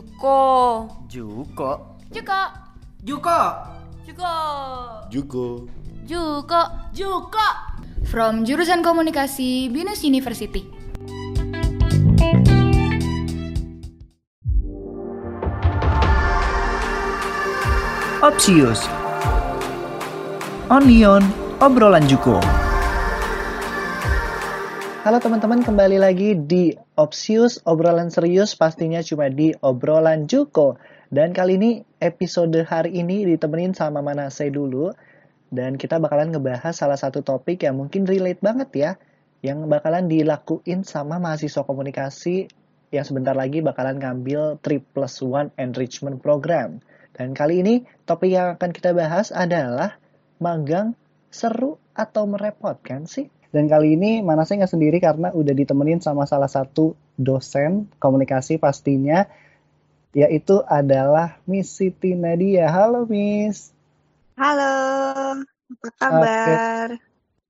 Juko. Juko. Juko. Juko. Juko. Juko. Juko. Juko. From jurusan komunikasi Binus University. Opsius. Onion, obrolan Juko. Halo teman-teman, kembali lagi di Opsius, obrolan serius pastinya cuma di obrolan Juko. Dan kali ini episode hari ini ditemenin sama mana saya dulu. Dan kita bakalan ngebahas salah satu topik yang mungkin relate banget ya. Yang bakalan dilakuin sama mahasiswa komunikasi yang sebentar lagi bakalan ngambil 3 plus 1 enrichment program. Dan kali ini topik yang akan kita bahas adalah magang seru atau merepotkan sih? Dan kali ini mana saya nggak sendiri karena udah ditemenin sama salah satu dosen komunikasi pastinya, yaitu adalah Miss Siti Nadia. Halo Miss. Halo, apa kabar? Oke.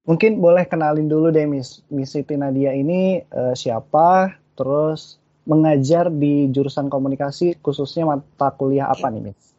Mungkin boleh kenalin dulu deh Miss. Miss Siti Nadia ini uh, siapa? Terus mengajar di jurusan komunikasi khususnya mata kuliah apa nih Miss?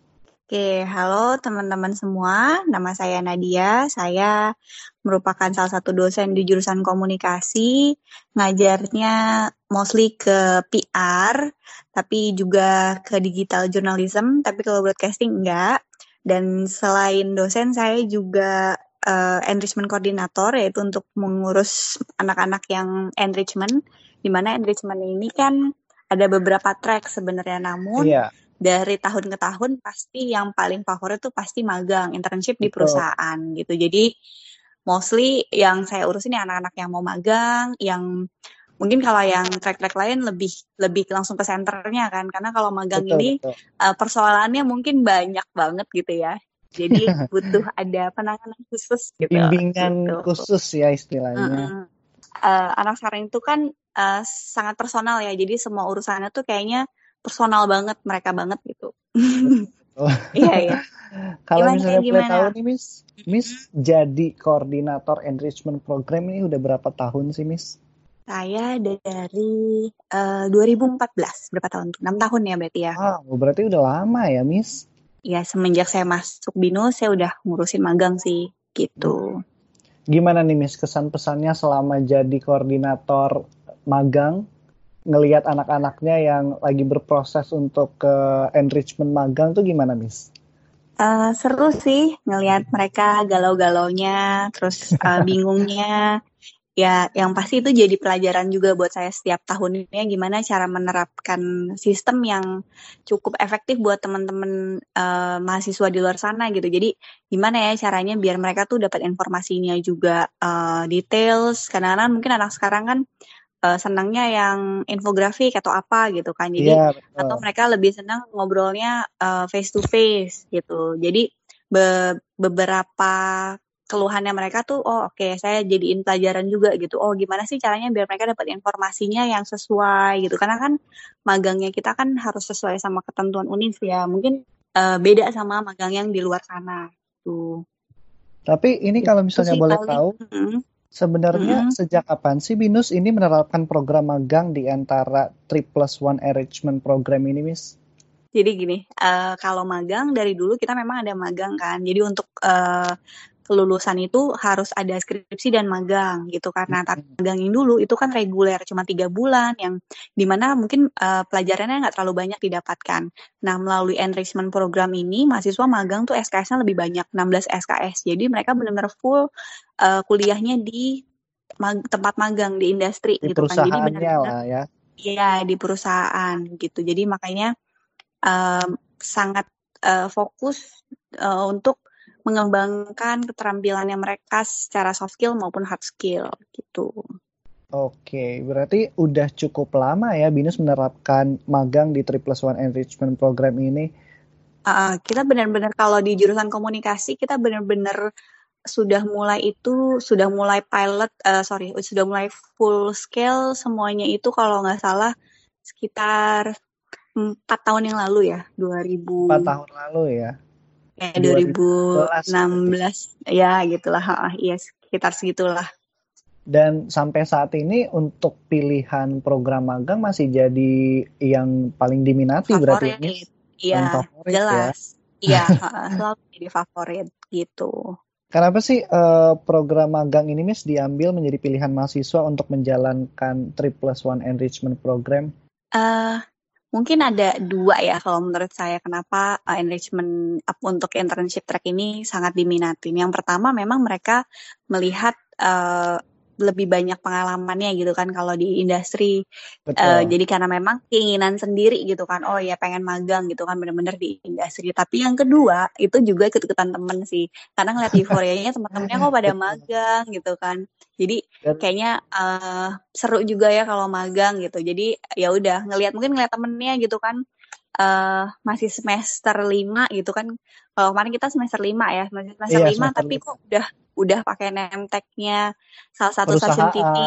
Oke, halo teman-teman semua. Nama saya Nadia. Saya merupakan salah satu dosen di jurusan komunikasi. Ngajarnya mostly ke PR, tapi juga ke digital journalism. Tapi kalau broadcasting enggak. Dan selain dosen, saya juga uh, enrichment coordinator, yaitu untuk mengurus anak-anak yang enrichment. Di mana enrichment ini kan ada beberapa track sebenarnya, namun Iya. Dari tahun ke tahun pasti yang paling favorit tuh pasti magang internship di Betul. perusahaan gitu jadi mostly yang saya urusin ya anak-anak yang mau magang yang mungkin kalau yang track-track lain lebih lebih langsung ke senternya kan karena kalau magang Betul, ini betul. uh, persoalannya mungkin banyak banget gitu ya jadi butuh ada penanganan khusus gitu Bimbingan gitu. khusus ya istilahnya. Mm-mm. Eh, anak sekarang itu kan eh, sangat personal ya, jadi semua urusannya tuh kayaknya personal banget mereka banget gitu. Oh. Iya iya. Kalau misalnya boleh tahu nih Miss, Miss jadi koordinator enrichment program ini udah berapa tahun sih Miss? Saya dari eh, 2014 berapa tahun tuh? 6 tahun ya berarti ya. Wow, berarti udah lama ya Miss. Ya semenjak saya masuk Binus saya udah ngurusin magang sih gitu. Gimana nih Miss kesan pesannya selama jadi koordinator magang ngelihat anak-anaknya yang lagi berproses untuk ke enrichment magang tuh gimana Miss? Eh, seru sih ngelihat mereka galau-galaunya, terus eh, bingungnya. Ya, yang pasti itu jadi pelajaran juga buat saya setiap tahunnya gimana cara menerapkan sistem yang cukup efektif buat teman-teman eh, mahasiswa di luar sana gitu. Jadi gimana ya caranya biar mereka tuh dapat informasinya juga eh, details. Kadang-kadang mungkin anak sekarang kan eh, senangnya yang infografik atau apa gitu kan. Jadi Iya, atau mereka lebih senang ngobrolnya uh, face to face gitu. Jadi be- beberapa keluhannya mereka tuh oh oke saya jadiin pelajaran juga gitu. Oh gimana sih caranya biar mereka dapat informasinya yang sesuai gitu. Karena kan magangnya kita kan harus sesuai sama ketentuan UNIF ya. Mungkin uh, beda sama magang yang di luar sana tuh. Tapi ini kalau misalnya boleh paling. tahu, Mm. Sebenarnya Mm-mm. sejak kapan sih Binus ini menerapkan program magang di antara 3 plus 1 enrichment program ini Miss? Jadi gini, eh, kalau magang dari dulu kita memang ada magang kan. Jadi untuk eh, kelulusan itu harus ada skripsi dan magang gitu karena tapi magang yang dulu itu kan reguler cuma tiga bulan yang di mana mungkin eh, pelajarannya nggak terlalu banyak didapatkan. Nah melalui enrichment program ini mahasiswa magang tuh SKS-nya lebih banyak 16 SKS. Jadi mereka benar-benar full eh, kuliahnya di mag- tempat magang di industri Di gitu kan. Jadi benar-benar lah ya. Iya di perusahaan gitu. Jadi makanya em, sangat eh, fokus eh, untuk mengembangkan keterampilannya mereka secara soft skill maupun hard skill gitu. Oke, berarti udah cukup lama ya Binus menerapkan magang di 3 plus 1 enrichment program ini. Uh, kita benar-benar kalau di jurusan komunikasi kita benar-benar sudah mulai itu sudah mulai pilot eh, sorry sudah mulai full scale semuanya itu kalau nggak salah sekitar empat tahun yang lalu ya 2000 4 tahun lalu ya. Ya 2012 2016 ya gitulah ha, iya sekitar segitulah Dan sampai saat ini untuk pilihan program magang masih jadi yang paling diminati berarti ini. Iya, ya? jelas. Iya, selalu jadi favorit gitu. Kenapa sih uh, program magang ini Miss diambil menjadi pilihan mahasiswa untuk menjalankan Trip Plus One Enrichment Program? Uh, mungkin ada dua ya kalau menurut saya kenapa uh, enrichment up untuk internship track ini sangat diminati. Yang pertama memang mereka melihat uh, lebih banyak pengalamannya gitu kan kalau di industri. Uh, jadi karena memang keinginan sendiri gitu kan. Oh ya pengen magang gitu kan bener-bener di industri. Tapi yang kedua itu juga ikut-ikutan temen sih. Karena ngeliat euforianya teman-temannya kok pada magang gitu kan. Jadi kayaknya uh, seru juga ya kalau magang gitu. Jadi ya udah ngelihat mungkin ngeliat temennya gitu kan uh, masih semester lima gitu kan. Kalau kemarin kita semester lima ya, masih semester iya, 5 tapi kok udah udah pakai nemteknya salah satu stasiun TV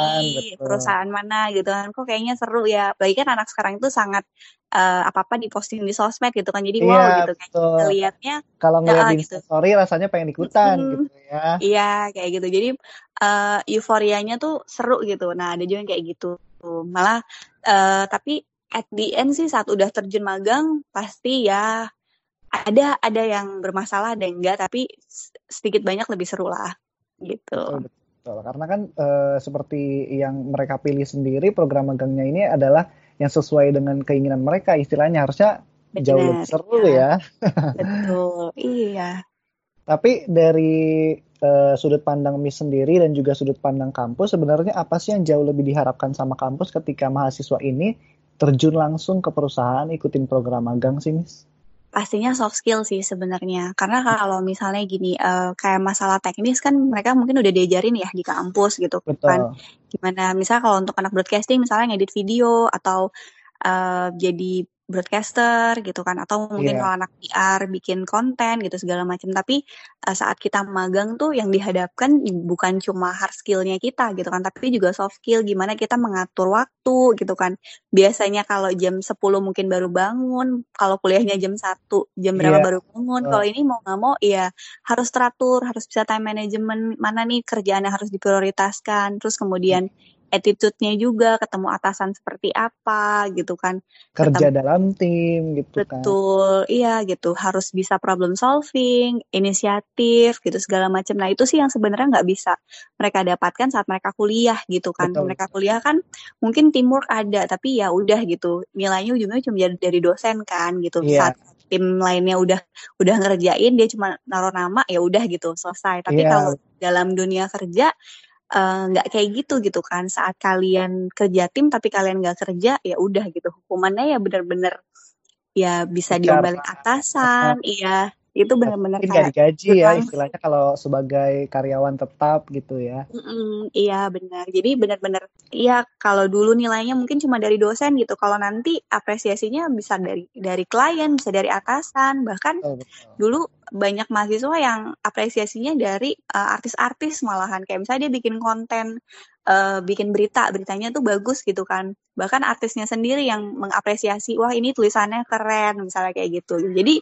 betul. perusahaan mana gitu kan. Kok kayaknya seru ya. Bagi kan anak sekarang itu sangat uh, apa apa diposting di sosmed gitu kan. Jadi iya, wow gitu kan. Ngelihatnya kalau ngeliat uh, di gitu. story rasanya pengen ikutan hmm, gitu ya. Iya kayak gitu. Jadi uh, euforianya tuh seru gitu. Nah ada juga yang kayak gitu. Malah uh, tapi at the end sih saat udah terjun magang pasti ya ada ada yang bermasalah ada yang enggak. Tapi sedikit banyak lebih seru lah gitu. Betul, betul. Karena kan e, seperti yang mereka pilih sendiri program magangnya ini adalah yang sesuai dengan keinginan mereka istilahnya harusnya Benar, jauh lebih seru ya. ya. Betul, iya. Tapi dari e, sudut pandang Miss sendiri dan juga sudut pandang kampus sebenarnya apa sih yang jauh lebih diharapkan sama kampus ketika mahasiswa ini terjun langsung ke perusahaan ikutin program magang sih Miss? Pastinya soft skill sih sebenarnya. Karena kalau misalnya gini, uh, kayak masalah teknis kan mereka mungkin udah diajarin ya di kampus gitu kan. Betul. kan. Gimana, misalnya kalau untuk anak broadcasting misalnya ngedit video atau uh, jadi broadcaster gitu kan atau mungkin yeah. kalau anak PR bikin konten gitu segala macam tapi uh, saat kita magang tuh yang dihadapkan bukan cuma hard skillnya kita gitu kan tapi juga soft skill gimana kita mengatur waktu gitu kan biasanya kalau jam 10 mungkin baru bangun kalau kuliahnya jam satu jam berapa yeah. baru bangun oh. kalau ini mau nggak mau ya harus teratur harus bisa time management mana nih kerjaan yang harus diprioritaskan terus kemudian hmm attitude-nya juga, ketemu atasan seperti apa gitu kan. Kerja ketemu, dalam tim gitu betul, kan. Betul, iya gitu. Harus bisa problem solving, inisiatif gitu segala macam. Nah, itu sih yang sebenarnya nggak bisa mereka dapatkan saat mereka kuliah gitu kan. Betul. Mereka kuliah kan mungkin teamwork ada, tapi ya udah gitu. Nilainya ujungnya cuma dari dosen kan gitu. Yeah. Saat tim lainnya udah udah ngerjain dia cuma naruh nama ya udah gitu selesai tapi yeah. kalau dalam dunia kerja nggak uh, kayak gitu gitu kan. Saat kalian kerja tim tapi kalian nggak kerja ya udah gitu. Hukumannya ya bener-bener ya bisa diomelin atasan iya itu benar-benar kayak digaji ya istilahnya kalau sebagai karyawan tetap gitu ya. Mm iya benar. Jadi benar-benar iya kalau dulu nilainya mungkin cuma dari dosen gitu. Kalau nanti apresiasinya bisa dari dari klien bisa dari atasan. Bahkan oh, dulu banyak mahasiswa yang apresiasinya dari uh, artis-artis malahan. Kayak misalnya dia bikin konten uh, bikin berita beritanya tuh bagus gitu kan. Bahkan artisnya sendiri yang mengapresiasi wah ini tulisannya keren misalnya kayak gitu. Jadi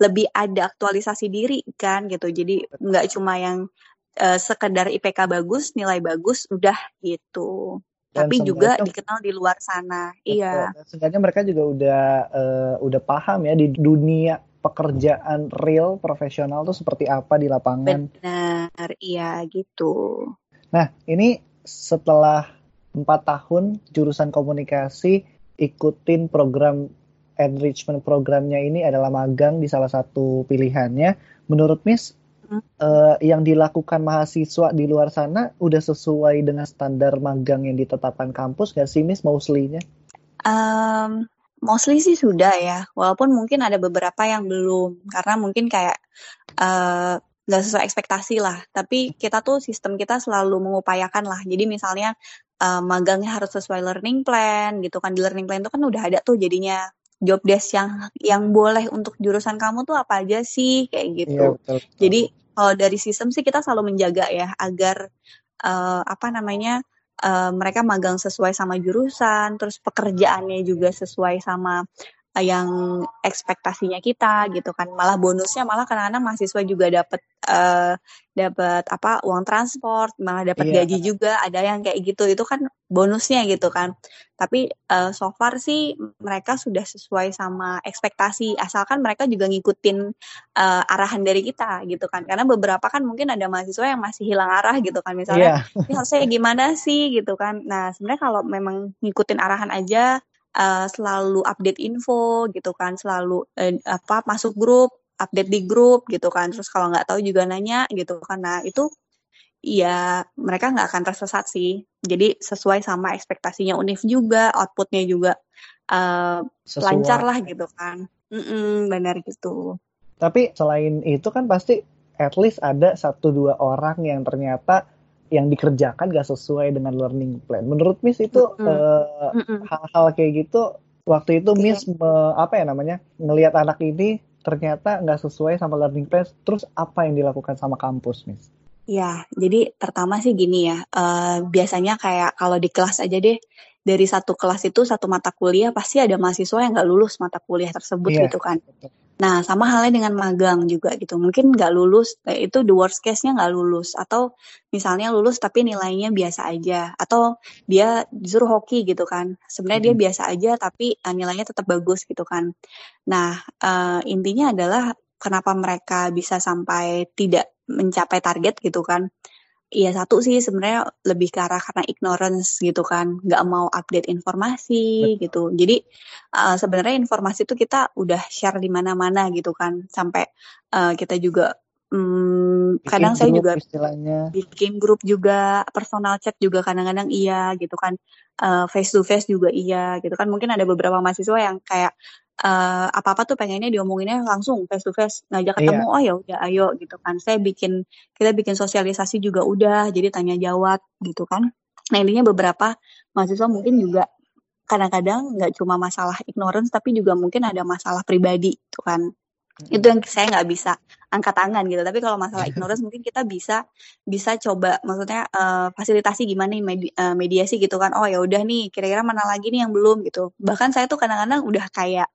lebih ada aktualisasi diri kan gitu. Jadi nggak cuma yang uh, sekedar IPK bagus, nilai bagus, udah gitu. Dan Tapi juga dikenal di luar sana. Betul. Iya. Sebenarnya mereka juga udah uh, udah paham ya di dunia pekerjaan real profesional tuh seperti apa di lapangan. Benar, iya gitu. Nah, ini setelah empat tahun jurusan komunikasi ikutin program enrichment programnya ini adalah magang di salah satu pilihannya. Menurut Miss, hmm. uh, yang dilakukan mahasiswa di luar sana udah sesuai dengan standar magang yang ditetapkan kampus gak sih Miss mostly-nya? Um, mostly sih sudah ya, walaupun mungkin ada beberapa yang belum karena mungkin kayak uh, nggak sesuai ekspektasi lah. Tapi kita tuh sistem kita selalu mengupayakan lah. Jadi misalnya uh, magangnya harus sesuai learning plan gitu kan. Di learning plan itu kan udah ada tuh jadinya job desk yang yang boleh untuk jurusan kamu tuh apa aja sih kayak gitu. Iya, betul, betul. Jadi kalau dari sistem sih kita selalu menjaga ya agar uh, apa namanya uh, mereka magang sesuai sama jurusan, terus pekerjaannya juga sesuai sama yang ekspektasinya kita gitu kan. Malah bonusnya malah kadang-kadang mahasiswa juga dapat uh, dapat apa uang transport malah dapat iya. gaji juga. Ada yang kayak gitu itu kan bonusnya gitu kan. Tapi uh, so far sih mereka sudah sesuai sama ekspektasi. Asalkan mereka juga ngikutin uh, arahan dari kita gitu kan. Karena beberapa kan mungkin ada mahasiswa yang masih hilang arah gitu kan. Misalnya yeah. ini harusnya gimana sih? gitu kan. Nah sebenarnya kalau memang ngikutin arahan aja uh, selalu update info gitu kan, selalu uh, apa masuk grup, update di grup gitu kan. Terus kalau nggak tahu juga nanya gitu kan. Nah itu ya mereka nggak akan tersesat sih. Jadi sesuai sama ekspektasinya Unif juga, outputnya juga uh, lancar lah gitu kan. Mm-mm, benar gitu. Tapi selain itu kan pasti at least ada satu dua orang yang ternyata yang dikerjakan gak sesuai dengan learning plan. Menurut Miss itu mm -hmm. uh, hal-hal kayak gitu waktu itu Miss me, apa ya namanya ngelihat anak ini ternyata nggak sesuai sama learning plan. Terus apa yang dilakukan sama kampus Miss? Ya, jadi pertama sih gini ya. Uh, biasanya kayak kalau di kelas aja deh dari satu kelas itu satu mata kuliah pasti ada mahasiswa yang nggak lulus mata kuliah tersebut yeah. gitu kan. Nah, sama halnya dengan magang juga gitu. Mungkin nggak lulus, eh, itu the worst case-nya nggak lulus. Atau misalnya lulus tapi nilainya biasa aja. Atau dia disuruh hoki gitu kan. Sebenarnya hmm. dia biasa aja tapi uh, nilainya tetap bagus gitu kan. Nah, uh, intinya adalah kenapa mereka bisa sampai tidak mencapai target gitu kan. Iya satu sih sebenarnya lebih ke arah karena ignorance gitu kan, nggak mau update informasi Betul. gitu. Jadi uh, sebenarnya informasi itu kita udah share di mana-mana gitu kan, sampai uh, kita juga um, kadang saya juga istilahnya. bikin grup juga, personal chat juga kadang-kadang iya gitu kan, uh, face to face juga iya gitu kan. Mungkin ada beberapa mahasiswa yang kayak uh, apa-apa tuh pengennya diomonginnya langsung face to face ngajak iya. ketemu iya. oh ya udah ayo gitu kan saya bikin kita bikin sosialisasi juga udah jadi tanya jawab gitu kan nah intinya beberapa mahasiswa mungkin juga kadang-kadang nggak cuma masalah ignorance tapi juga mungkin ada masalah pribadi tuh kan itu yang saya nggak bisa angkat tangan gitu. Tapi kalau masalah ignorance mungkin kita bisa bisa coba maksudnya uh, fasilitasi gimana nih medi uh, mediasi gitu kan. Oh ya udah nih kira-kira mana lagi nih yang belum gitu. Bahkan saya tuh kadang-kadang udah kayak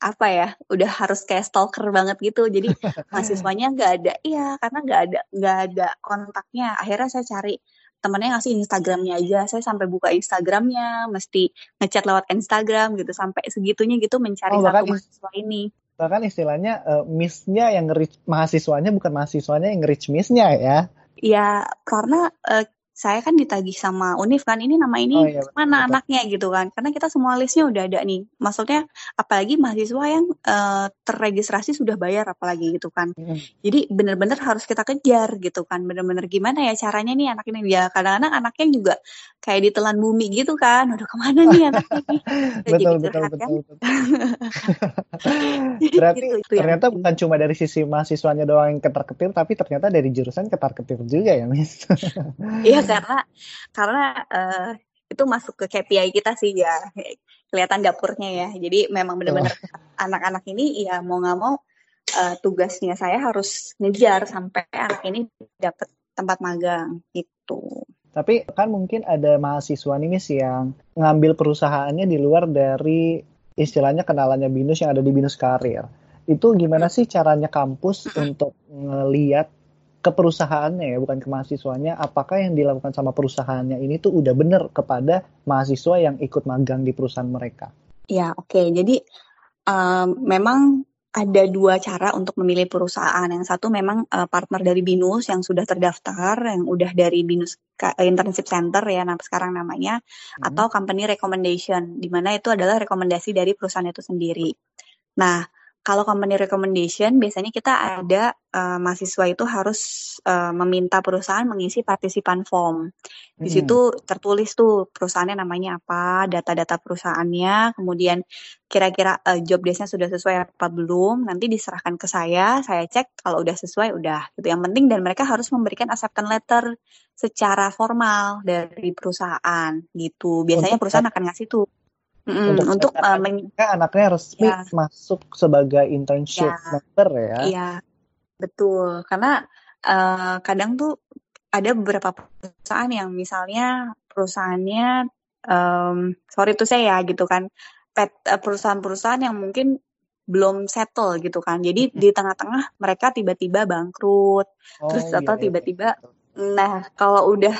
apa ya udah harus kayak stalker banget gitu. Jadi mahasiswanya nggak ada iya karena nggak ada nggak ada kontaknya. Akhirnya saya cari temennya ngasih Instagramnya aja. Saya sampai buka Instagramnya mesti ngechat lewat Instagram gitu. Sampai segitunya gitu mencari oh, satu mahasiswa ini bahkan istilahnya uh, missnya yang nge mahasiswanya bukan mahasiswanya yang nge missnya ya. Ya karena uh, saya kan ditagih sama Unif kan ini nama ini oh, iya, mana betul. anaknya? Gitu kan. Karena kita semua listnya udah ada nih. Maksudnya apalagi mahasiswa yang uh, terregistrasi sudah bayar apalagi gitu kan. Hmm. jadi benar-benar harus kita kejar gitu kan. Benar-benar gimana ya caranya nih anak ini? Ya kadang-kadang anaknya juga kayak ditelan bumi gitu kan. Udah ke mana nih anak ini? Betul, betul, betul, kan? betul, berarti gitu, ternyata ya. bukan cuma dari sisi mahasiswanya doang yang ketar-ketir tapi ternyata dari jurusan ketar-ketir juga ya Miss. Iya karena karena uh, itu masuk ke KPI kita sih ya kelihatan dapurnya ya. Jadi memang benar-benar anak-anak ini ya mau nggak mau uh, tugasnya saya harus ngejar sampai anak ini dapat tempat magang gitu. Tapi kan mungkin ada mahasiswa nih sih yang ngambil perusahaannya di luar dari istilahnya kenalannya binus yang ada di binus karir. Itu gimana sih caranya kampus untuk ngeliat ke perusahaannya ya, bukan ke mahasiswanya, apakah yang dilakukan sama perusahaannya ini tuh udah bener kepada mahasiswa yang ikut magang di perusahaan mereka? Ya, oke. Okay. Jadi um, memang ada dua cara untuk memilih perusahaan. Yang satu memang uh, partner dari BINUS yang sudah terdaftar, yang udah dari BINUS Internship Center ya, nah sekarang namanya, hmm. atau company recommendation, di mana itu adalah rekomendasi dari perusahaan itu sendiri. Nah, kalau company recommendation biasanya kita ada uh, mahasiswa itu harus uh, meminta perusahaan mengisi partisipan form. Di hmm. situ tertulis tuh perusahaannya namanya apa, data-data perusahaannya, kemudian kira-kira uh, job desknya sudah sesuai apa belum, nanti diserahkan ke saya, saya cek kalau udah sesuai udah. Gitu. Yang penting dan mereka harus memberikan acceptance letter secara formal dari perusahaan gitu. Biasanya perusahaan akan ngasih tuh Mm, untuk, untuk uh, anaknya resmi ya. masuk sebagai internship ya. member ya. Iya, betul. Karena uh, kadang tuh ada beberapa perusahaan yang misalnya perusahaannya, um, sorry tuh saya ya gitu kan, eh, perusahaan-perusahaan yang mungkin belum settle gitu kan. Jadi di tengah-tengah mereka tiba-tiba bangkrut, oh, terus atau iya, tiba-tiba, nah kalau udah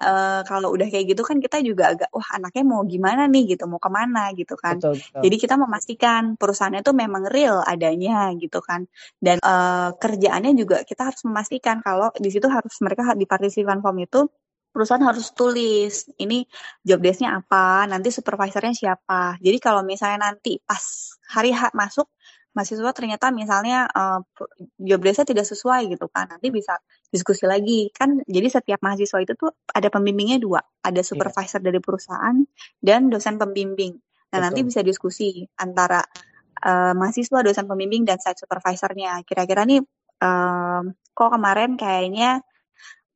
uh, kalau udah kayak gitu kan kita juga agak wah anaknya mau gimana nih gitu, mau ke mana gitu kan. Betul, betul. Jadi kita memastikan perusahaannya itu memang real adanya gitu kan. Dan uh, kerjaannya juga kita harus memastikan kalau di situ harus mereka di partisipan form itu perusahaan harus tulis ini job desk-nya apa, nanti supervisornya siapa. Jadi kalau misalnya nanti pas hari H masuk mahasiswa ternyata misalnya uh, job desk-nya tidak sesuai gitu kan nanti bisa diskusi lagi kan jadi setiap mahasiswa itu tuh ada pembimbingnya dua ada iya. supervisor yeah. dari perusahaan dan dosen pembimbing nah Betul. nanti bisa diskusi antara uh, mahasiswa dosen pembimbing dan site supervisornya kira-kira nih uh, kok kemarin kayaknya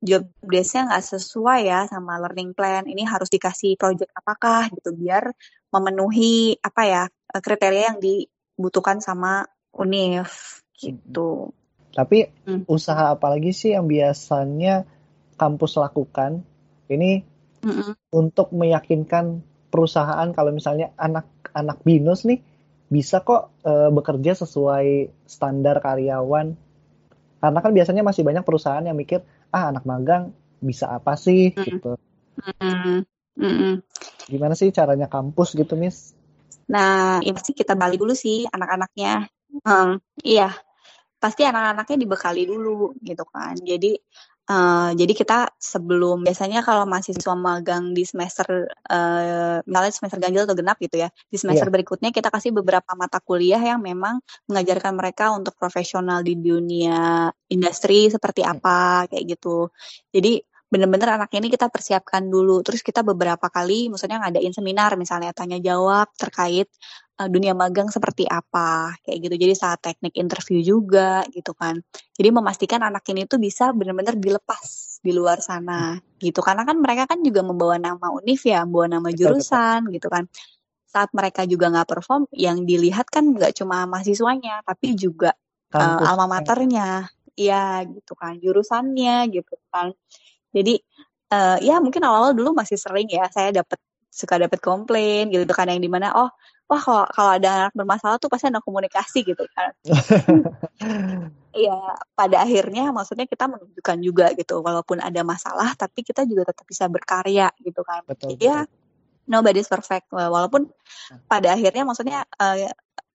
job desk-nya nggak sesuai ya sama learning plan ini harus dikasih project apakah gitu biar memenuhi apa ya kriteria yang di dibutuhkan sama UNIF gitu. Tapi hmm. usaha apa lagi sih yang biasanya kampus lakukan ini hmm. untuk meyakinkan perusahaan kalau misalnya anak-anak binus nih bisa kok e, bekerja sesuai standar karyawan. Karena kan biasanya masih banyak perusahaan yang mikir ah anak magang bisa apa sih hmm. gitu. Hmm. Hmm. Gimana sih caranya kampus gitu, Miss? Nah, ini pasti kita balik dulu sih anak-anaknya. Um, iya, pasti anak-anaknya dibekali dulu gitu kan. Jadi uh, jadi kita sebelum biasanya kalau mahasiswa magang di semester uh, misalnya semester ganjil atau genap gitu ya, di semester yeah. berikutnya kita kasih beberapa mata kuliah yang memang mengajarkan mereka untuk profesional di dunia industri seperti apa kayak gitu. Jadi bener-bener anak ini kita persiapkan dulu. Terus kita beberapa kali, maksudnya ngadain seminar misalnya tanya jawab terkait uh, dunia magang seperti apa, kayak gitu. Jadi saat teknik interview juga gitu kan. Jadi memastikan anak ini tuh bisa bener-bener dilepas di luar sana gitu. Karena kan mereka kan juga membawa nama univ ya, membawa nama jurusan gitu kan. Saat mereka juga nggak perform, yang dilihat kan nggak cuma mahasiswanya, tapi juga uh, alma maternya. Iya gitu kan, jurusannya gitu kan. Jadi uh, ya mungkin awal-awal dulu masih sering ya saya dapat suka dapat komplain gitu kan yang di mana oh wah kalau kalau ada anak bermasalah tuh pasti ada komunikasi gitu kan. Iya pada akhirnya maksudnya kita menunjukkan juga gitu walaupun ada masalah tapi kita juga tetap bisa berkarya gitu kan. Betul. Ya nobody's perfect walaupun nah. pada akhirnya maksudnya uh,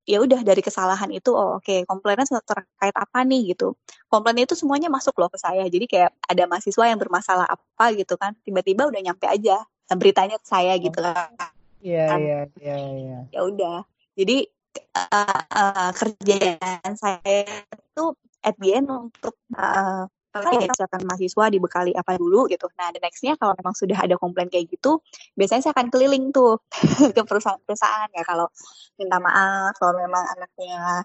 ya udah dari kesalahan itu oh oke okay, komplainnya terkait apa nih gitu. Komplain itu semuanya masuk loh ke saya. Jadi kayak ada mahasiswa yang bermasalah apa gitu kan tiba-tiba udah nyampe aja beritanya ke saya gitu kan. Iya iya iya iya. Ya udah. Jadi uh, uh, kerjaan saya itu at the end untuk uh, ya silakan mahasiswa dibekali apa dulu gitu. Nah, the nextnya kalau memang sudah ada komplain kayak gitu, biasanya saya akan keliling tuh ke perusahaan-perusahaan ya kalau minta maaf kalau memang anaknya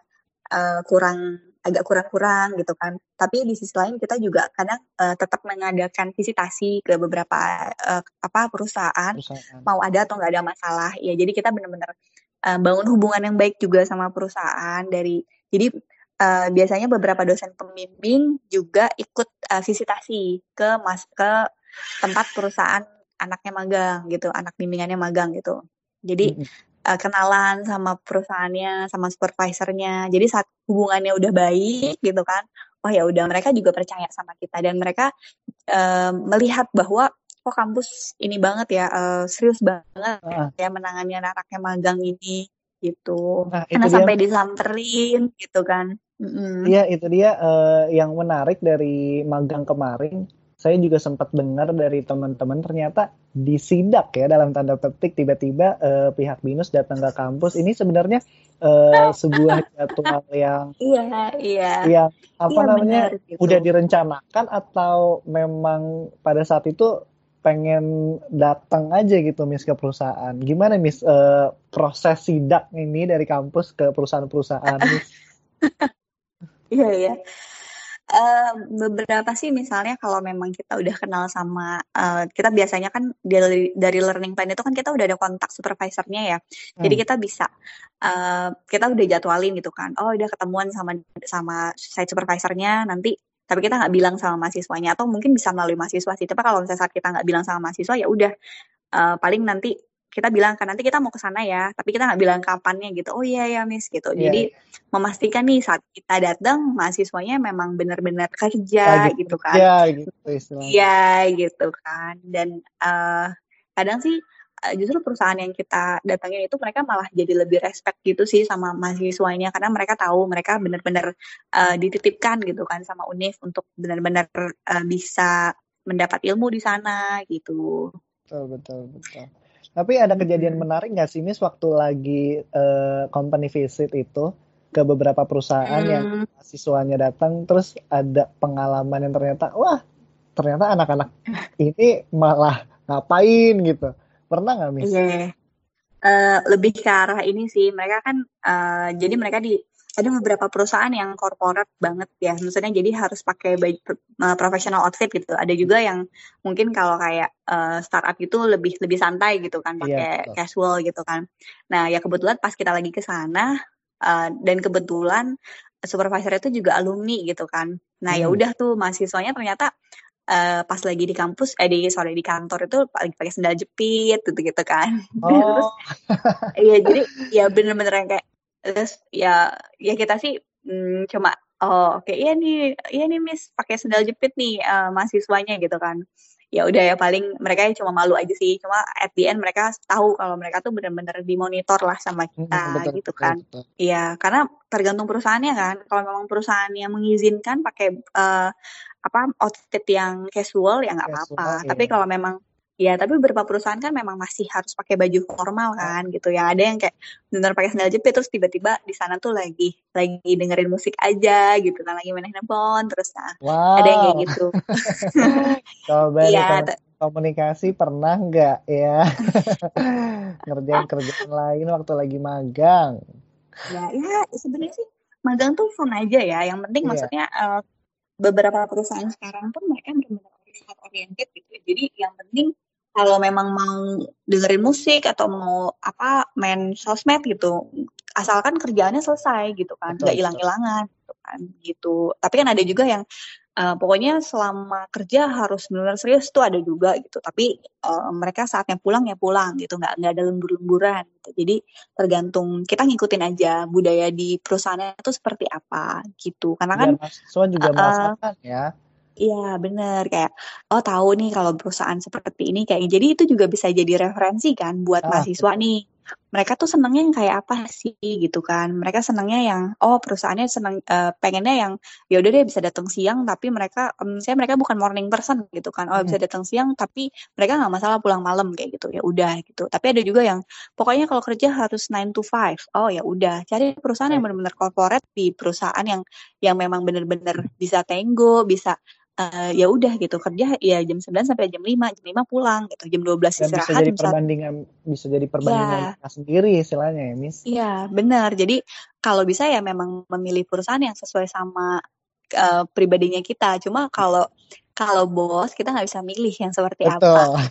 uh, kurang agak kurang-kurang gitu kan. Tapi di sisi lain kita juga kadang uh, tetap mengadakan visitasi ke beberapa uh, apa perusahaan, perusahaan, mau ada atau nggak ada masalah. Ya jadi kita benar-benar uh, bangun hubungan yang baik juga sama perusahaan dari jadi uh, biasanya beberapa dosen pembimbing juga ikut uh, visitasi ke mas ke tempat perusahaan anaknya magang gitu, anak bimbingannya magang gitu. Jadi uh, kenalan sama perusahaannya, sama supervisornya. Jadi saat hubungannya udah baik gitu kan, oh ya udah mereka juga percaya sama kita dan mereka uh, melihat bahwa kok kampus ini banget ya uh, serius banget uh. ya menangani anaknya magang ini gitu. Nah, Karena sampai disamperin gitu kan. Iya, itu dia uh, yang menarik dari magang kemarin. Saya juga sempat dengar dari teman-teman ternyata disidak ya dalam tanda petik tiba-tiba uh, pihak binus datang ke kampus. Ini sebenarnya uh, sebuah jadwal yang iya iya yang apa iya, namanya benar, udah direncanakan atau memang pada saat itu pengen datang aja gitu Miss ke perusahaan. Gimana Miss uh, proses sidak ini dari kampus ke perusahaan-perusahaan Miss? Iya iya. Uh, beberapa sih misalnya kalau memang kita udah kenal sama uh, kita biasanya kan dari dari learning plan itu kan kita udah ada kontak supervisornya ya hmm. jadi kita bisa uh, kita udah jadwalin gitu kan oh udah ketemuan sama sama site supervisornya nanti tapi kita nggak bilang sama mahasiswanya atau mungkin bisa melalui mahasiswa sih tapi kalau misalnya saat kita nggak bilang sama mahasiswa ya udah uh, paling nanti kita bilang kan nanti kita mau ke sana ya, tapi kita nggak bilang kapannya gitu. Oh iya ya Miss gitu. Iya, Jadi iya. memastikan nih saat kita datang mahasiswanya memang benar-benar kerja Lagi gitu kan. kerja gitu istilahnya. Iya gitu kan. Dan eh, kadang sih justru perusahaan yang kita datangin itu mereka malah jadi lebih respect gitu sih sama mahasiswanya karena mereka tahu mereka benar-benar eh, dititipkan gitu kan sama UNIF untuk benar-benar eh, bisa mendapat ilmu di sana gitu. Betul, betul, betul. Tapi ada kejadian menarik nggak sih, Miss, waktu lagi eh, company visit itu ke beberapa perusahaan yang Hmm, mahasiswanya datang, terus ada pengalaman yang ternyata, wah, ternyata anak-anak ini malah ngapain gitu. Pernah nggak, Miss? iya. Eh, lebih ke arah ini sih mereka kan eh, jadi mereka di ada beberapa perusahaan yang corporate banget ya maksudnya jadi harus pakai baju eh, professional outfit gitu ada juga yang mungkin kalau kayak eh, startup itu lebih lebih santai gitu kan Iya, pakai betul. casual gitu kan nah ya kebetulan pas kita lagi ke sana eh, dan kebetulan supervisor itu juga alumni gitu kan nah ya Hmm. udah tuh mahasiswanya ternyata eh, pas lagi di kampus eh di sorry di kantor itu lagi pakai sendal jepit gitu gitu kan terus Oh, Iya, jadi ya bener-bener yang kayak terus ya ya kita sih mm, cuma oh oke iya nih iya nih Miss pakai sendal jepit nih eh, mahasiswanya gitu kan. Ya udah ya paling mereka cuma malu aja sih. Cuma at the end mereka tahu kalau mereka tuh bener-bener dimonitor lah sama kita betul, gitu kan. Iya, karena tergantung perusahaannya kan. Kalau memang perusahaan yang mengizinkan pakai eh, apa outfit yang casual ya nggak apa-apa. Tapi iya. kalau memang ya tapi beberapa perusahaan kan memang masih harus pakai baju formal kan gitu. Yang ada yang kayak benar pakai sandal jepit terus tiba-tiba di sana tuh lagi lagi dengerin musik aja gitu kan lagi main handphone terus nah ada yang kayak wow. gitu. Coba t- komunikasi pernah nggak ya ngerjain kerjaan lain waktu lagi magang? ya ya sebenarnya sih magang tuh fun aja ya. Yang penting Iya, maksudnya eh, beberapa perusahaan sekarang pun mereka benar-benar riset oriented gitu. ya. Jadi yang penting kalau memang mau dengerin musik atau mau apa main sosmed gitu, asalkan kerjaannya selesai gitu kan, nggak hilang-hilangan gitu kan gitu. Tapi kan ada juga yang eh, pokoknya selama kerja harus benar serius tuh ada juga gitu. Tapi eh, mereka saatnya pulang ya pulang gitu, nggak nggak ada lembur-lemburan gitu. Jadi tergantung kita ngikutin aja budaya di perusahaannya itu seperti apa gitu. Karena kan Biar mahasiswa juga eh, merasakan ya. Iya bener. Kayak oh tahu nih kalau perusahaan seperti ini kayak jadi itu juga bisa jadi referensi kan buat Ah, mahasiswa nih. Mereka tuh senangnya yang kayak apa sih gitu kan. Mereka senangnya yang oh perusahaannya senang eh, pengennya yang ya udah deh bisa datang siang tapi mereka em, saya mereka bukan morning person gitu kan. Oh Hmm, bisa datang siang tapi mereka nggak masalah pulang malam kayak gitu. Ya udah gitu. Tapi ada juga yang pokoknya kalau kerja harus 9 to 5 oh ya udah. Cari perusahaan yang benar-benar corporate di perusahaan yang yang memang benar-benar bisa tenggo bisa eh, ya udah gitu kerja ya jam 9 sampai jam 5 jam 5 pulang gitu jam 12 Dan bisa istirahat jadi jam 1 perbandingan, bisa jadi perbandingan ya sendiri istilahnya ya, Miss. iya benar. Jadi kalau bisa ya memang memilih perusahaan yang sesuai sama eh, pribadinya kita. Cuma kalau kalau bos kita nggak bisa milih yang seperti apa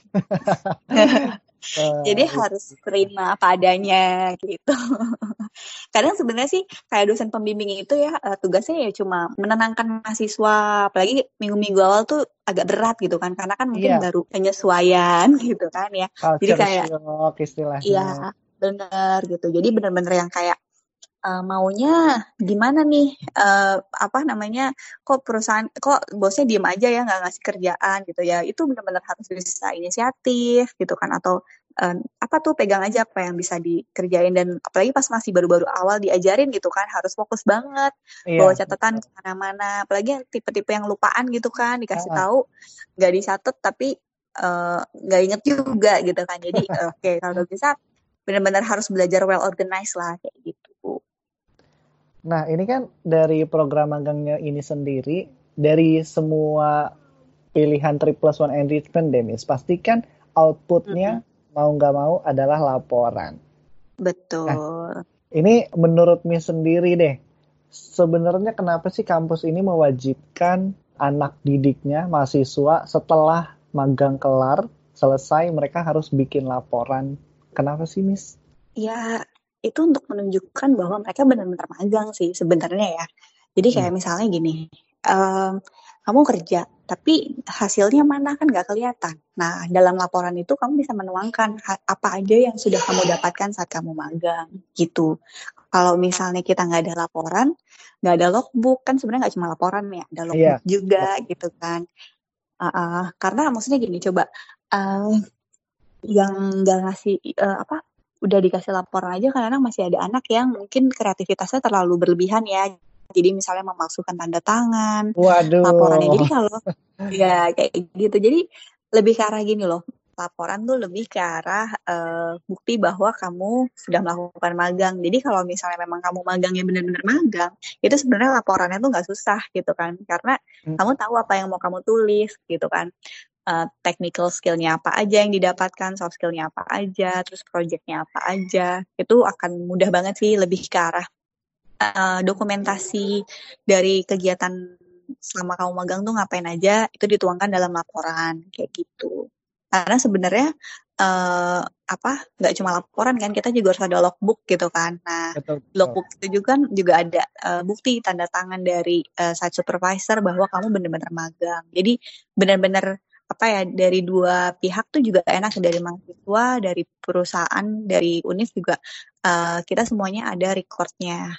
Betul. jadi Wah, harus terima apa adanya gitu. Kadang sebenarnya sih kayak dosen pembimbing itu ya eh, tugasnya ya cuma menenangkan mahasiswa. Apalagi minggu-minggu awal tuh agak berat gitu kan karena kan mungkin Iya, baru penyesuaian gitu kan ya. Jadi culture kayak shock istilahnya. iya bener gitu. Jadi bener-bener yang kayak eh, maunya gimana nih? Eh, apa namanya? Kok perusahaan kok bosnya diem aja ya nggak ngasih kerjaan gitu ya? Itu benar-benar harus bisa inisiatif gitu kan? Atau eh, apa tuh pegang aja apa yang bisa dikerjain? Dan apalagi pas masih baru-baru awal diajarin gitu kan? Harus fokus banget bawa Iya, catatan betul. ke mana-mana. Apalagi yang tipe-tipe yang lupaan gitu kan? Dikasih Ah, tahu nggak dicatat tapi eh, nggak inget juga gitu kan? Jadi oke kalau bisa benar-benar harus belajar well organized lah kayak gitu Nah, ini kan dari program magangnya ini sendiri, dari semua pilihan 3 plus 1 enrichment deh, Miss. Pastikan outputnya Mm-mm. mau nggak mau adalah laporan. Nah, betul ini menurut Miss sendiri deh, sebenarnya kenapa sih kampus ini mewajibkan anak didiknya, mahasiswa, setelah magang kelar, selesai, mereka harus bikin laporan. Kenapa sih, Miss? ya itu untuk menunjukkan bahwa mereka benar-benar magang sih sebenarnya ya jadi kayak Hmm. misalnya gini em, kamu kerja, tapi hasilnya mana kan nggak kelihatan. Nah, dalam laporan itu kamu bisa menuangkan apa aja yang sudah kamu dapatkan saat kamu magang, gitu. Kalau misalnya kita nggak ada laporan, nggak ada logbook, kan sebenarnya nggak cuma laporan ya, ada logbook yeah. juga, gitu kan. Uh, uh, karena maksudnya gini, coba uh, yang nggak ngasih uh, apa udah dikasih laporan aja kadang-kadang masih ada anak yang mungkin kreativitasnya terlalu berlebihan ya jadi misalnya memasukkan tanda tangan Waduh. laporannya jadi kalau ya kayak gitu jadi lebih ke arah gini loh laporan tuh lebih ke arah uh, bukti bahwa kamu sudah melakukan magang. Jadi kalau misalnya memang kamu magangnya benar-benar magang, itu sebenarnya laporannya tuh nggak susah gitu kan, karena hmm. kamu tahu apa yang mau kamu tulis gitu kan uh, technical skillnya apa aja yang didapatkan, soft skillnya apa aja, terus projectnya apa aja, itu akan mudah banget sih lebih ke arah uh, dokumentasi dari kegiatan selama kamu magang tuh ngapain aja, itu dituangkan dalam laporan kayak gitu. Karena sebenarnya uh, apa nggak cuma laporan kan kita juga harus ada logbook gitu kan nah betul, betul. logbook itu juga juga ada uh, bukti tanda tangan dari uh, site supervisor bahwa kamu benar-benar magang jadi benar-benar apa ya dari dua pihak tuh juga enak dari mahasiswa, dari perusahaan, dari univ juga uh, kita semuanya ada recordnya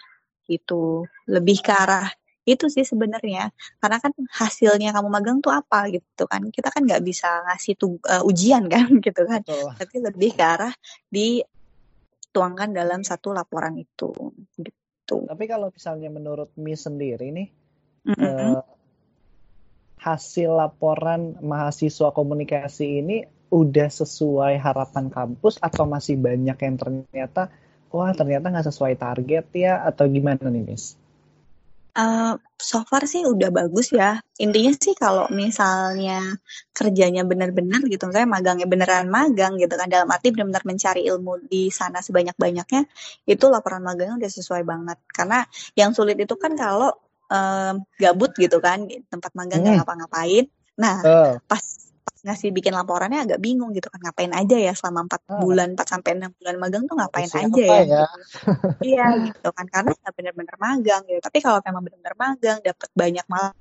gitu. Lebih ke arah itu sih sebenarnya karena kan hasilnya kamu magang tuh apa gitu kan kita kan nggak bisa ngasih tuh uh, ujian kan gitu kan Betul. tapi lebih ke arah dituangkan dalam satu laporan itu gitu tapi kalau misalnya menurut Mi sendiri nih mm -hmm. uh, hasil laporan mahasiswa komunikasi ini udah sesuai harapan kampus atau masih banyak yang ternyata wah ternyata nggak sesuai target ya atau gimana nih Miss? Uh, so far sih udah bagus ya. Intinya sih kalau misalnya kerjanya benar-benar gitu, misalnya magangnya beneran magang gitu kan, dalam arti benar-benar mencari ilmu di sana sebanyak-banyaknya, itu laporan magangnya udah sesuai banget. Karena yang sulit itu kan kalau um, gabut gitu kan tempat magang nggak hmm. ngapa-ngapain. Nah, uh. pas pas ngasih bikin laporannya agak bingung gitu kan ngapain aja ya selama empat uh. bulan empat sampai enam bulan magang tuh ngapain Siapa aja ya? ya? iya gitu kan karena nggak benar-benar magang gitu. Tapi kalau memang benar-benar magang dapat banyak malah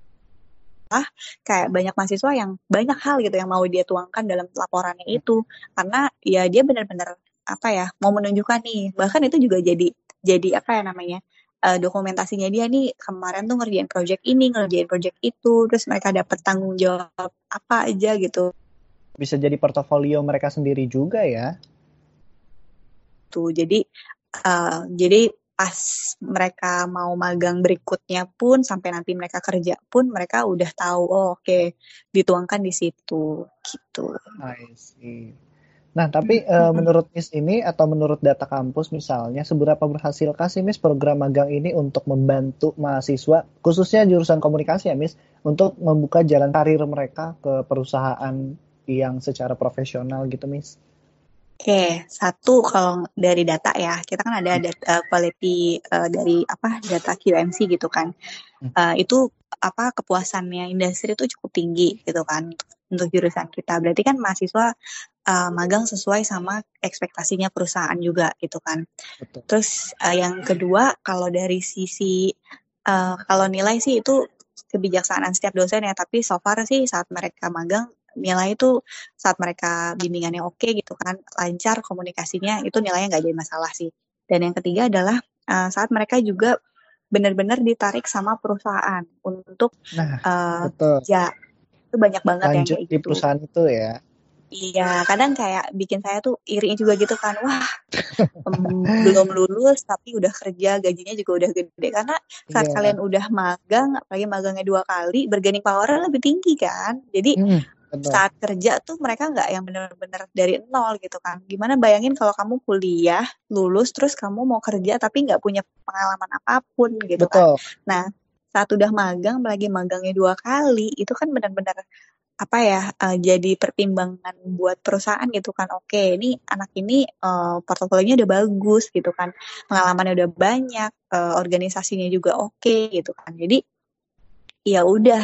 kayak banyak mahasiswa yang banyak hal gitu yang mau dia tuangkan dalam laporannya itu karena ya dia benar-benar apa ya mau menunjukkan nih bahkan itu juga jadi jadi apa ya namanya uh, dokumentasinya dia nih kemarin tuh ngerjain project ini, ngerjain project itu, terus mereka dapat tanggung jawab apa aja gitu. Bisa jadi portofolio mereka sendiri juga ya. Tuh, jadi uh, jadi pas mereka mau magang berikutnya pun sampai nanti mereka kerja pun mereka udah tahu oh oke okay, dituangkan di situ gitu. I see. Nah, tapi uh, menurut Miss ini atau menurut data kampus misalnya, seberapa berhasilkah sih Miss program magang ini untuk membantu mahasiswa, khususnya jurusan komunikasi ya Miss, untuk membuka jalan karir mereka ke perusahaan yang secara profesional gitu Miss? Oke, satu kalau dari data ya, kita kan ada data quality uh, dari apa data QMC gitu kan, uh, itu apa kepuasannya industri itu cukup tinggi gitu kan untuk jurusan kita. Berarti kan mahasiswa uh, magang sesuai sama ekspektasinya perusahaan juga gitu kan. Betul. Terus uh, yang kedua kalau dari sisi uh, kalau nilai sih itu kebijaksanaan setiap dosen ya, tapi so far sih saat mereka magang nilai itu saat mereka bimbingannya oke okay, gitu kan lancar komunikasinya itu nilainya nggak jadi masalah sih. Dan yang ketiga adalah uh, saat mereka juga benar-benar ditarik sama perusahaan untuk nah, uh, betul. ya itu banyak banget Lanjut yang kayak di gitu. perusahaan itu ya. Iya, kadang kayak bikin saya tuh iri juga gitu kan. Wah, belum lulus tapi udah kerja, gajinya juga udah gede. Karena saat yeah. kalian udah magang, apalagi magangnya dua kali, bergaining power lebih tinggi kan. Jadi hmm, saat kerja tuh mereka nggak yang bener-bener dari nol gitu kan. Gimana bayangin kalau kamu kuliah, lulus, terus kamu mau kerja tapi nggak punya pengalaman apa pun gitu kan. Betul. kan. Nah, saat udah magang, apalagi magangnya dua kali, itu kan benar-benar apa ya uh, jadi pertimbangan buat perusahaan gitu kan. Oke ini anak ini uh, portofolionya udah bagus gitu kan. Pengalamannya udah banyak uh, organisasinya juga oke gitu kan. Jadi ya udah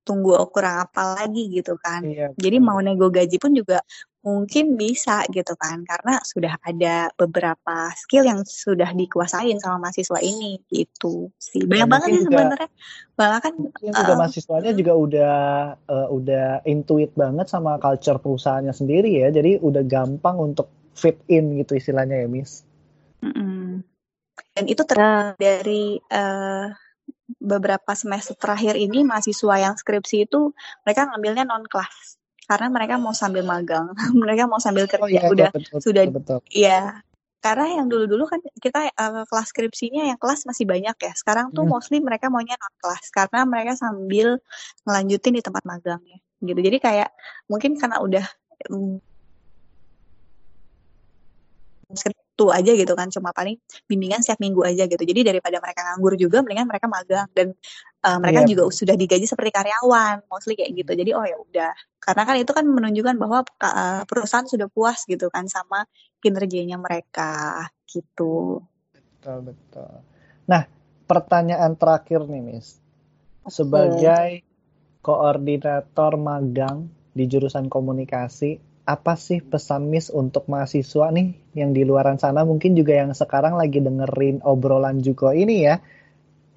tunggu kurang apa lagi gitu kan. Iya, jadi mau nego gaji pun juga mungkin bisa gitu kan karena sudah ada beberapa skill yang sudah dikuasain sama mahasiswa ini gitu sih. Banyak banget sih sebenarnya. Bahkan mungkin uh, juga mahasiswanya juga udah uh, udah intuit banget sama culture perusahaannya sendiri ya. Jadi udah gampang untuk fit in gitu istilahnya ya Miss. Mm -mm. dan itu ter dari uh, beberapa semester terakhir ini mahasiswa yang skripsi itu mereka ngambilnya non kelas karena mereka mau sambil magang, mereka mau sambil kerja. Oh, iya, udah betul, sudah betul. Iya. Karena yang dulu-dulu kan kita uh, kelas skripsinya yang kelas masih banyak ya. Sekarang tuh hmm. mostly mereka maunya non kelas karena mereka sambil ngelanjutin di tempat magangnya gitu. Jadi kayak mungkin karena udah um, itu aja gitu kan cuma paling bimbingan setiap minggu aja gitu. Jadi daripada mereka nganggur juga mendingan mereka magang. Dan uh, mereka yeah. juga sudah digaji seperti karyawan mostly kayak gitu. Jadi oh ya udah. Karena kan itu kan menunjukkan bahwa uh, perusahaan sudah puas gitu kan sama kinerjanya mereka gitu. Betul betul. Nah pertanyaan terakhir nih Miss. Sebagai koordinator magang di jurusan komunikasi apa sih pesan Miss untuk mahasiswa nih yang di luaran sana? Mungkin juga yang sekarang lagi dengerin obrolan Juko ini ya.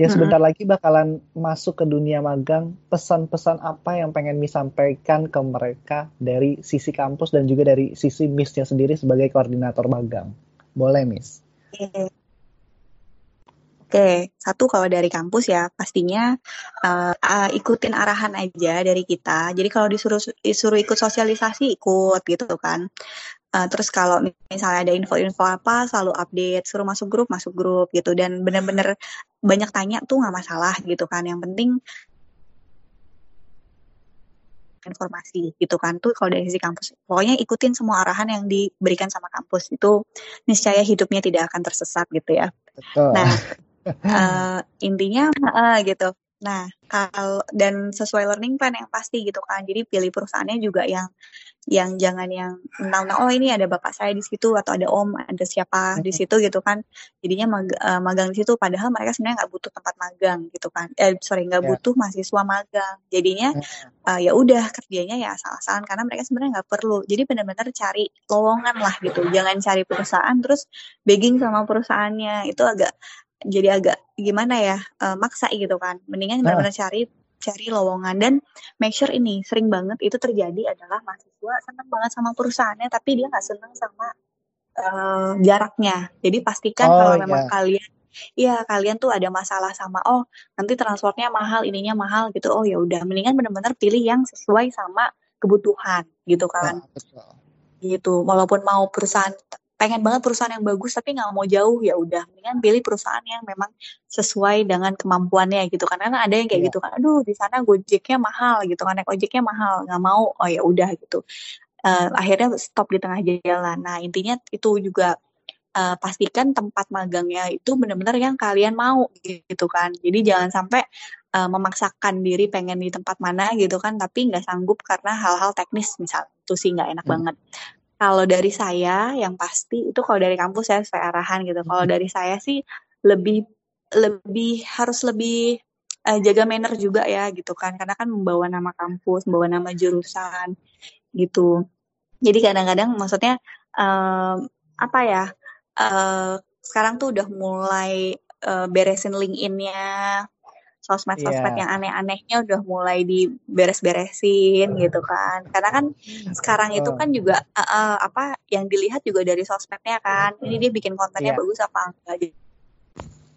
Yang sebentar hmm. lagi bakalan masuk ke dunia magang. Pesan-pesan apa yang pengen Miss sampaikan ke mereka dari sisi kampus dan juga dari sisi Missnya sendiri sebagai koordinator magang? Boleh Miss? Oke, satu kalau dari kampus ya pastinya uh, uh, ikutin arahan aja dari kita. Jadi kalau disuruh disuruh ikut sosialisasi ikut gitu kan. Uh, terus kalau misalnya ada info-info apa selalu update, suruh masuk grup masuk grup gitu dan bener-bener banyak tanya tuh nggak masalah gitu kan. Yang penting informasi gitu kan tuh kalau dari sisi kampus pokoknya ikutin semua arahan yang diberikan sama kampus itu niscaya hidupnya tidak akan tersesat gitu ya Betul. nah uh, intinya uh, gitu. Nah kalau dan sesuai learning plan yang pasti gitu kan. Jadi pilih perusahaannya juga yang yang jangan yang nah oh ini ada bapak saya di situ atau ada om ada siapa di situ gitu kan. Jadinya mag, uh, magang di situ padahal mereka sebenarnya nggak butuh tempat magang gitu kan. Eh sorry nggak yeah. butuh mahasiswa magang. Jadinya uh, ya udah kerjanya ya asal-asalan karena mereka sebenarnya nggak perlu. Jadi benar-benar cari lowongan lah gitu. Jangan cari perusahaan terus begging sama perusahaannya. Itu agak jadi agak gimana ya uh, maksa gitu kan. Mendingan benar-benar cari cari lowongan. Dan make sure ini sering banget itu terjadi adalah mahasiswa senang banget sama perusahaannya tapi dia nggak senang sama uh, jaraknya. Jadi pastikan oh, kalau yeah. memang kalian Iya kalian tuh ada masalah sama oh nanti transportnya mahal ininya mahal gitu oh ya udah. Mendingan benar-benar pilih yang sesuai sama kebutuhan gitu kan. oh, betul. gitu. Walaupun mau perusahaan pengen banget perusahaan yang bagus tapi nggak mau jauh ya udah. Mendingan pilih perusahaan yang memang sesuai dengan kemampuannya gitu. Kan karena ada yang kayak yeah. gitu kan aduh di sana gojeknya mahal gitu kan. Naik ojeknya mahal nggak mau. Oh ya udah gitu. Uh, akhirnya stop di tengah jalan. Nah intinya itu juga uh, pastikan tempat magangnya itu benar-benar yang kalian mau gitu kan. Jadi jangan sampai uh, memaksakan diri pengen di tempat mana gitu kan. Tapi nggak sanggup karena hal-hal teknis misal itu sih nggak enak hmm. banget kalau dari saya yang pasti itu kalau dari kampus saya sesuai arahan gitu. Kalau dari saya sih lebih lebih harus lebih uh, jaga manner juga ya gitu kan karena kan membawa nama kampus, membawa nama jurusan gitu. Jadi kadang-kadang maksudnya um, apa ya? Uh, sekarang tuh udah mulai uh, beresin LinkedIn-nya, sosmed-sosmed yeah. yang aneh-anehnya udah mulai diberes-beresin gitu kan. Karena kan sekarang itu kan juga uh, uh, apa yang dilihat juga dari sosmednya kan. Ini dia bikin kontennya yeah. bagus apa enggak.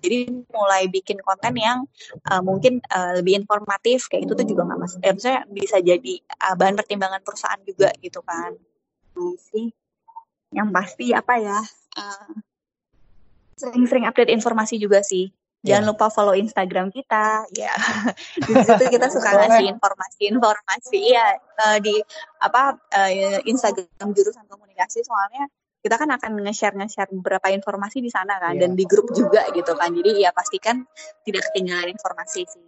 Jadi mulai bikin konten yang uh, mungkin uh, lebih informatif kayak itu tuh juga nggak mas eh, maksudnya bisa jadi uh, bahan pertimbangan perusahaan juga gitu kan. Sih yang pasti apa ya sering-sering uh, update informasi juga sih Jangan yeah. lupa follow Instagram kita, ya. di situ kita suka ngasih informasi-informasi, ya uh, di apa uh, Instagram jurusan komunikasi. Soalnya kita kan akan nge-share nge-share beberapa informasi di sana kan, yeah. dan di grup juga gitu kan. Jadi ya pastikan tidak ketinggalan informasi sih.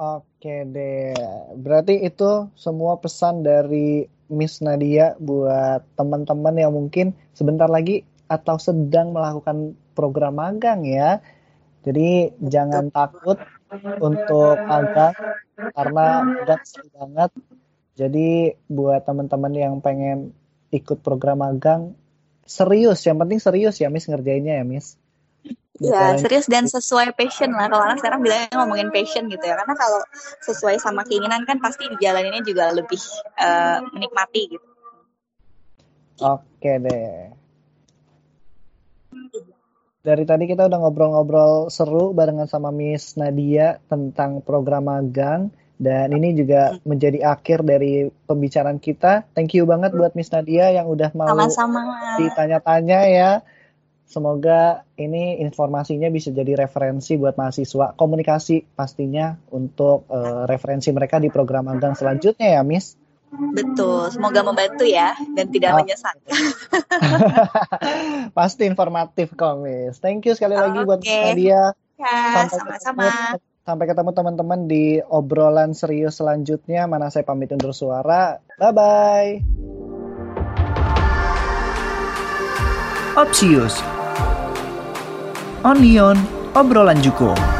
Oke deh, berarti itu semua pesan dari Miss Nadia buat teman-teman yang mungkin sebentar lagi atau sedang melakukan program magang ya jadi jangan takut untuk magang karena udah seru banget. Jadi buat teman-teman yang pengen ikut program magang, serius, yang penting serius ya Miss ngerjainnya ya Miss. Iya, serius dan sesuai passion lah. Kalau anak sekarang bilangnya ngomongin passion gitu ya. Karena kalau sesuai sama keinginan kan pasti dijalaninnya juga lebih uh, menikmati gitu. Oke deh. Dari tadi kita udah ngobrol-ngobrol seru barengan sama Miss Nadia tentang program magang dan ini juga menjadi akhir dari pembicaraan kita. Thank you banget buat Miss Nadia yang udah mau Sama-sama. ditanya-tanya ya. Semoga ini informasinya bisa jadi referensi buat mahasiswa komunikasi pastinya untuk uh, referensi mereka di program magang selanjutnya ya, Miss. Betul, semoga membantu ya dan tidak oh. menyesatkan. Pasti informatif kok, Miss. Thank you sekali lagi buat Nadia. Ya, sama-sama. Sampai ketemu teman-teman di obrolan serius selanjutnya. Mana saya pamit undur suara. Bye-bye. Opsius. Onion, obrolan Juko.